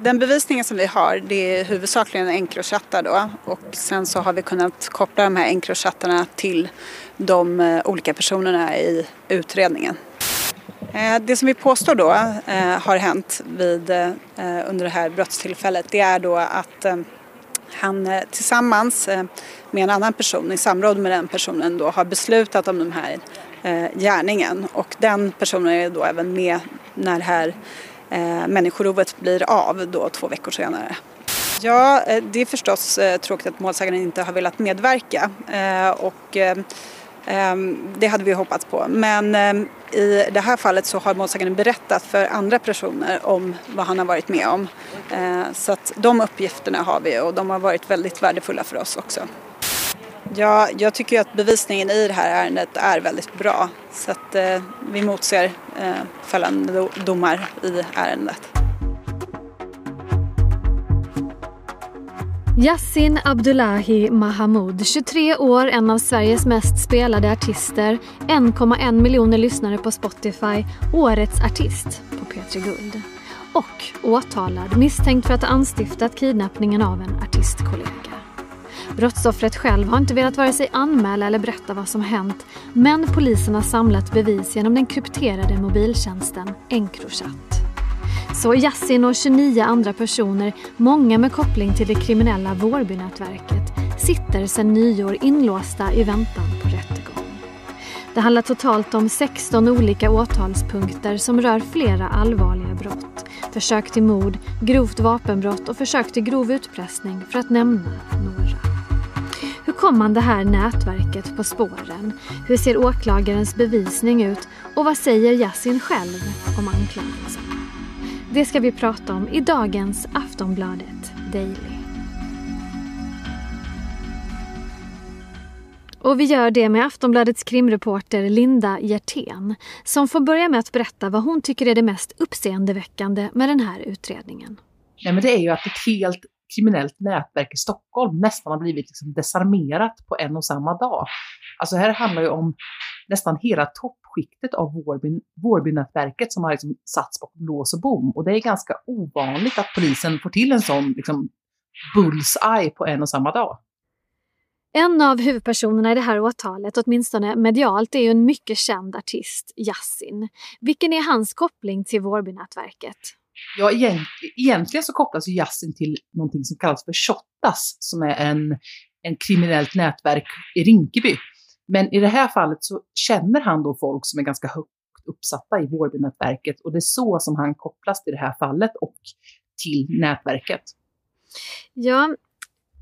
Den bevisningen som vi har det är huvudsakligen Encrochattar då och sen så har vi kunnat koppla de här Encrochattarna till de eh, olika personerna i utredningen. Eh, det som vi påstår då eh, har hänt vid, under det här brottstillfället det är då att han tillsammans med en annan person i samråd med den personen då har beslutat om den här gärningen och den personen är då även med när det här Eh, människorovet blir av då två veckor senare. Ja, eh, det är förstås eh, tråkigt att målsäganden inte har velat medverka och ehm, det hade vi hoppats på. Men i det här fallet så har målsäganden berättat för andra personer om vad han har varit med om. Så att de uppgifterna har vi och de har varit väldigt värdefulla för oss också. Ja, jag tycker att bevisningen i det här ärendet är väldigt bra så att eh, vi motser eh, fällande domar i ärendet. Yassin Abdullahi Mahamoud, 23 år, en av Sveriges mest spelade artister, 1,1 miljoner lyssnare på Spotify, Årets artist på P3 Guld. Och åtalad misstänkt för att ha anstiftat kidnappningen av en artistkollega. Brottsoffret själv har inte velat vare sig anmäla eller berätta vad som hänt men polisen har samlat bevis genom den krypterade mobiltjänsten Encrochat. Så Yassin och 29 andra personer, många med koppling till det kriminella Vårbynätverket, sitter sedan nyår inlåsta i väntan på rättegång. Det handlar totalt om 16 olika åtalspunkter som rör flera allvarliga brott. Försök till mord, grovt vapenbrott och försök till grov utpressning för att nämna några. Hur kom man det här nätverket på spåren? Hur ser åklagarens bevisning ut? Och vad säger Yasin själv om anklagelsen? Det ska vi prata om i dagens Aftonbladet Daily. Och vi gör det med Aftonbladets krimreporter Linda Hjertén som får börja med att berätta vad hon tycker är det mest uppseendeväckande med den här utredningen. Nej, men det är ju att ett helt kriminellt nätverk i Stockholm nästan har blivit liksom desarmerat på en och samma dag. Alltså här handlar ju om nästan hela toppskiktet av Vårby, Vårbynätverket som har liksom satts bakom lås och bom. Och det är ganska ovanligt att polisen får till en sån liksom, bullseye på en och samma dag. En av huvudpersonerna i det här åtalet, åtminstone medialt, är ju en mycket känd artist, Yassin. Vilken är hans koppling till Vårbynätverket? Ja, egentligen så kopplas ju jazzen till någonting som kallas för Shottaz, som är en, en kriminellt nätverk i Rinkeby. Men i det här fallet så känner han då folk som är ganska högt uppsatta i Vårbynätverket och det är så som han kopplas till det här fallet och till nätverket. Ja,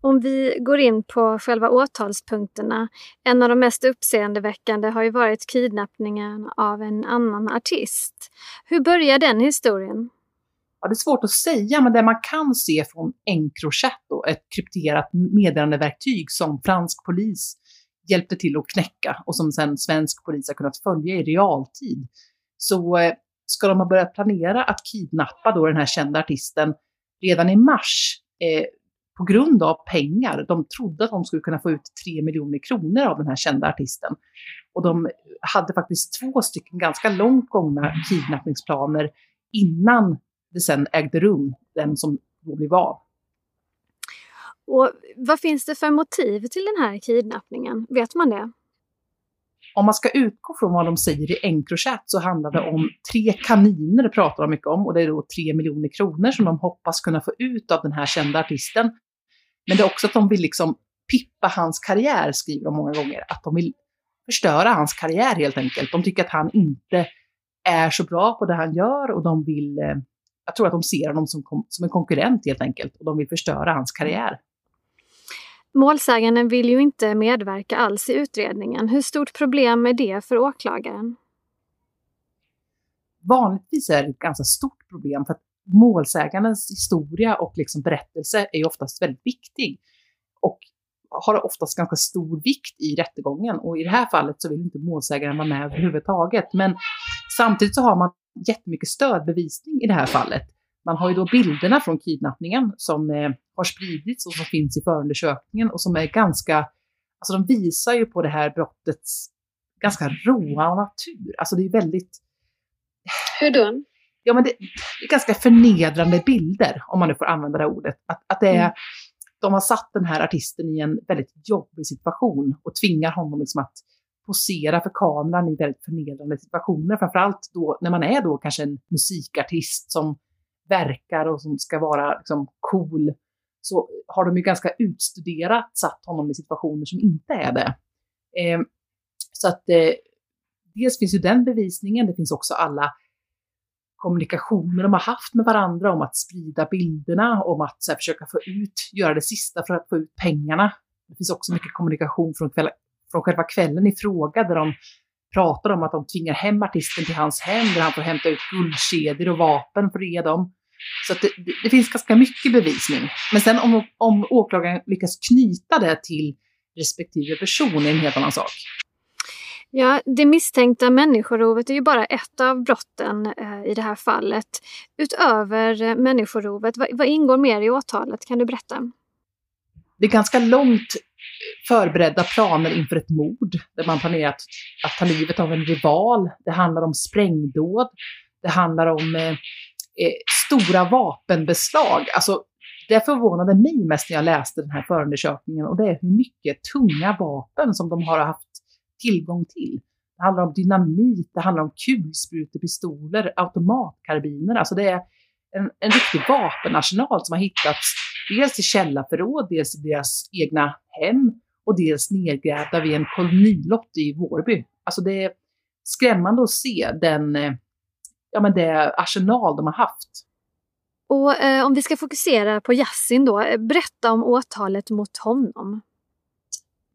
om vi går in på själva åtalspunkterna. En av de mest uppseendeväckande har ju varit kidnappningen av en annan artist. Hur börjar den historien? Ja, det är svårt att säga, men det man kan se från Encrochat, då, ett krypterat meddelandeverktyg som fransk polis hjälpte till att knäcka och som sen svensk polis har kunnat följa i realtid. Så eh, ska de ha börjat planera att kidnappa då den här kända artisten redan i mars eh, på grund av pengar. De trodde att de skulle kunna få ut 3 miljoner kronor av den här kända artisten. Och de hade faktiskt två stycken ganska långt gångna kidnappningsplaner innan det sen ägde rum, den som då blev av. Och vad finns det för motiv till den här kidnappningen? Vet man det? Om man ska utgå från vad de säger i Encrochat så handlar det om tre kaniner, det pratar de mycket om, och det är då tre miljoner kronor som de hoppas kunna få ut av den här kända artisten. Men det är också att de vill liksom pippa hans karriär, skriver de många gånger. Att de vill förstöra hans karriär helt enkelt. De tycker att han inte är så bra på det han gör och de vill, eh, jag tror att de ser honom som, som en konkurrent helt enkelt och de vill förstöra hans karriär. Målsäganden vill ju inte medverka alls i utredningen. Hur stort problem är det för åklagaren? Vanligtvis är det ett ganska stort problem för att målsägandens historia och liksom berättelse är oftast väldigt viktig och har oftast ganska stor vikt i rättegången. Och i det här fallet så vill inte målsägaren vara med överhuvudtaget. Men samtidigt så har man jättemycket stödbevisning i det här fallet. Man har ju då bilderna från kidnappningen som eh, har spridits och som finns i förundersökningen och som är ganska, alltså de visar ju på det här brottets ganska råa natur. Alltså det är väldigt... Hur då? ja men det, det, är ganska förnedrande bilder, om man nu får använda det ordet. Att, att det är, mm de har satt den här artisten i en väldigt jobbig situation och tvingar honom liksom att posera för kameran i väldigt förnedrande situationer. Framförallt då när man är då kanske en musikartist som verkar och som ska vara liksom cool, så har de ju ganska utstuderat satt honom i situationer som inte är det. Eh, så att eh, dels finns ju den bevisningen, det finns också alla kommunikationer de har haft med varandra om att sprida bilderna, om att här, försöka få ut, göra det sista för att få ut pengarna. Det finns också mycket kommunikation från, kväll, från själva kvällen i fråga där de pratar om att de tvingar hem artisten till hans hem, där han får hämta ut guldkedjor och vapen för att ge dem. Så det, det, det, finns ganska mycket bevisning. Men sen om, om åklagaren lyckas knyta det till respektive person är en helt annan sak. Ja, det misstänkta människorovet är ju bara ett av brotten eh, i det här fallet. Utöver eh, människorovet, vad, ingår mer i åtalet? Kan du berätta? Det är ganska långt eh, förberedda planer inför ett mord där man planerat att ta livet av en rival. Det handlar om sprängdåd. Det handlar om eh, stora vapenbeslag. Alltså, det förvånade mig mest när jag läste den här förundersökningen och det är hur mycket tunga vapen som de har haft tillgång till. Det handlar om dynamit, det handlar om kulsprutepistoler, automatkarbiner. Alltså det är en, en riktig vapenarsenal som har hittats dels i källarförråd, dels i deras egna hem och dels nedgrävda vid en kolonilott i Vårby. Alltså det är skrämmande att se den, eh, ja men det arsenal de har haft. Och eh, om vi ska fokusera på Yassin då, eh, berätta om åtalet mot honom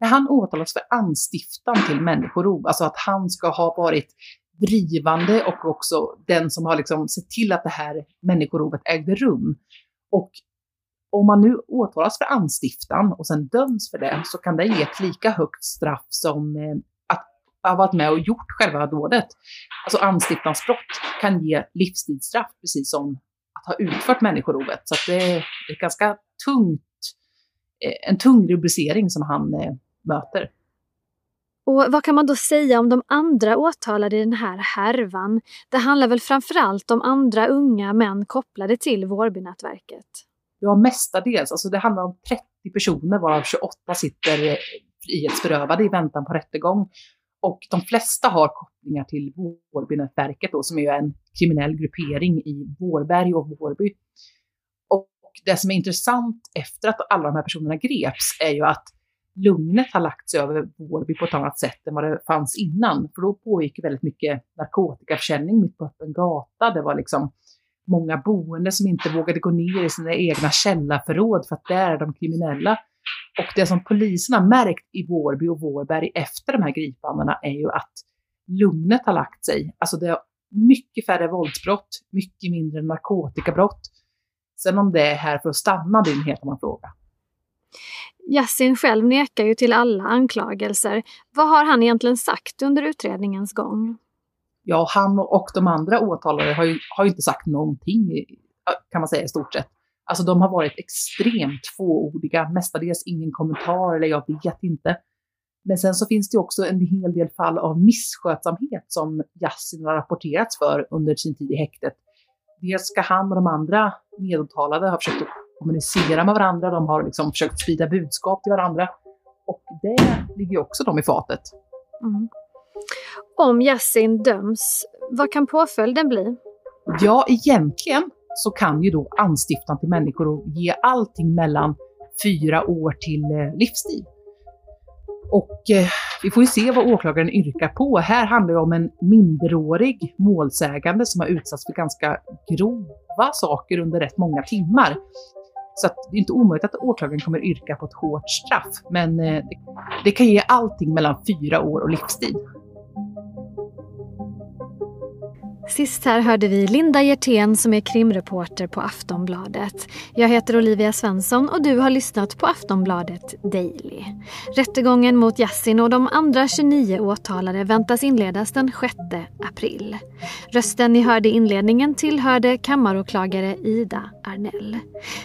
han åtalas för anstiftan till människorov, alltså att han ska ha varit drivande och också den som har liksom sett till att det här människorovet ägde rum. Och om man nu åtalas för anstiftan och sen döms för det så kan det ge ett lika högt straff som eh, att ha varit med och gjort själva dådet. Alltså anstiftansbrott kan ge livstidsstraff precis som att ha utfört människorovet. Så det är ett ganska tungt, eh, en tung rubricering som han eh, möter. Och vad kan man då säga om de andra åtalade i den här härvan? Det handlar väl framförallt om andra unga män kopplade till Vårbynätverket? Ja, mestadels. Alltså det handlar om 30 personer varav 28 sitter eh, frihetsberövade i väntan på rättegång. Och de flesta har kopplingar till Vårbynätverket då, som är en kriminell gruppering i Vårberg och Vårby. Och det som är intressant efter att alla de här personerna greps är ju att lugnet har lagt sig över Vårby på ett annat sätt än vad det fanns innan. För då pågick väldigt mycket narkotikaförsäljning mitt på öppen gata. Det var liksom många boende som inte vågade gå ner i sina egna källarförråd för att där är de kriminella. Och det som polisen har märkt i Vårby och Vårberg efter de här gripandena är ju att lugnet har lagt sig. Alltså det är mycket färre våldsbrott, mycket mindre narkotikabrott. Sen om det är här för att stanna, det är en helt annan fråga. Yasin själv nekar ju till alla anklagelser. Vad har han egentligen sagt under utredningens gång? Ja, han och de andra åtalade har ju, har ju inte sagt någonting, kan man säga i stort sett. Alltså de har varit extremt tvåordiga, mestadels ingen kommentar eller jag vet inte. Men sen så finns det också en hel del fall av misskötsamhet som Yasin har rapporterats för under sin tid i häktet. Dels ska han och de andra medåtalade ha försökt kommunicera med varandra, de har liksom försökt sprida budskap till varandra. Och det ligger också dem i fatet. Mm. Om Yasin döms, vad kan påföljden bli? Ja, egentligen så kan ju då anstiftan till människor ge allting mellan fyra år till eh, livstid. Och eh, vi får ju se vad åklagaren yrkar på. Här handlar det om en minderårig målsägande som har utsatts för ganska grova saker under rätt många timmar. Så att det är inte omöjligt att åklagaren kommer yrka på ett hårt straff, men eh, det kan ge allting mellan fyra år och livstid. Sist här hörde vi Linda Hjertén som är krimreporter på Aftonbladet. Jag heter Olivia Svensson och du har lyssnat på Aftonbladet Daily. Rättegången mot Yassin och de andra 29 åtalade väntas inledas den 6 april. Rösten ni hörde i inledningen tillhörde kammaråklagare Ida Arnell.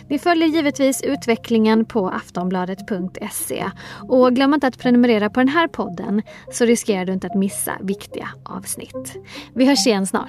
Ni följer givetvis utvecklingen på aftonbladet.se och glöm inte att prenumerera på den här podden så riskerar du inte att missa viktiga avsnitt. Vi hörs igen snart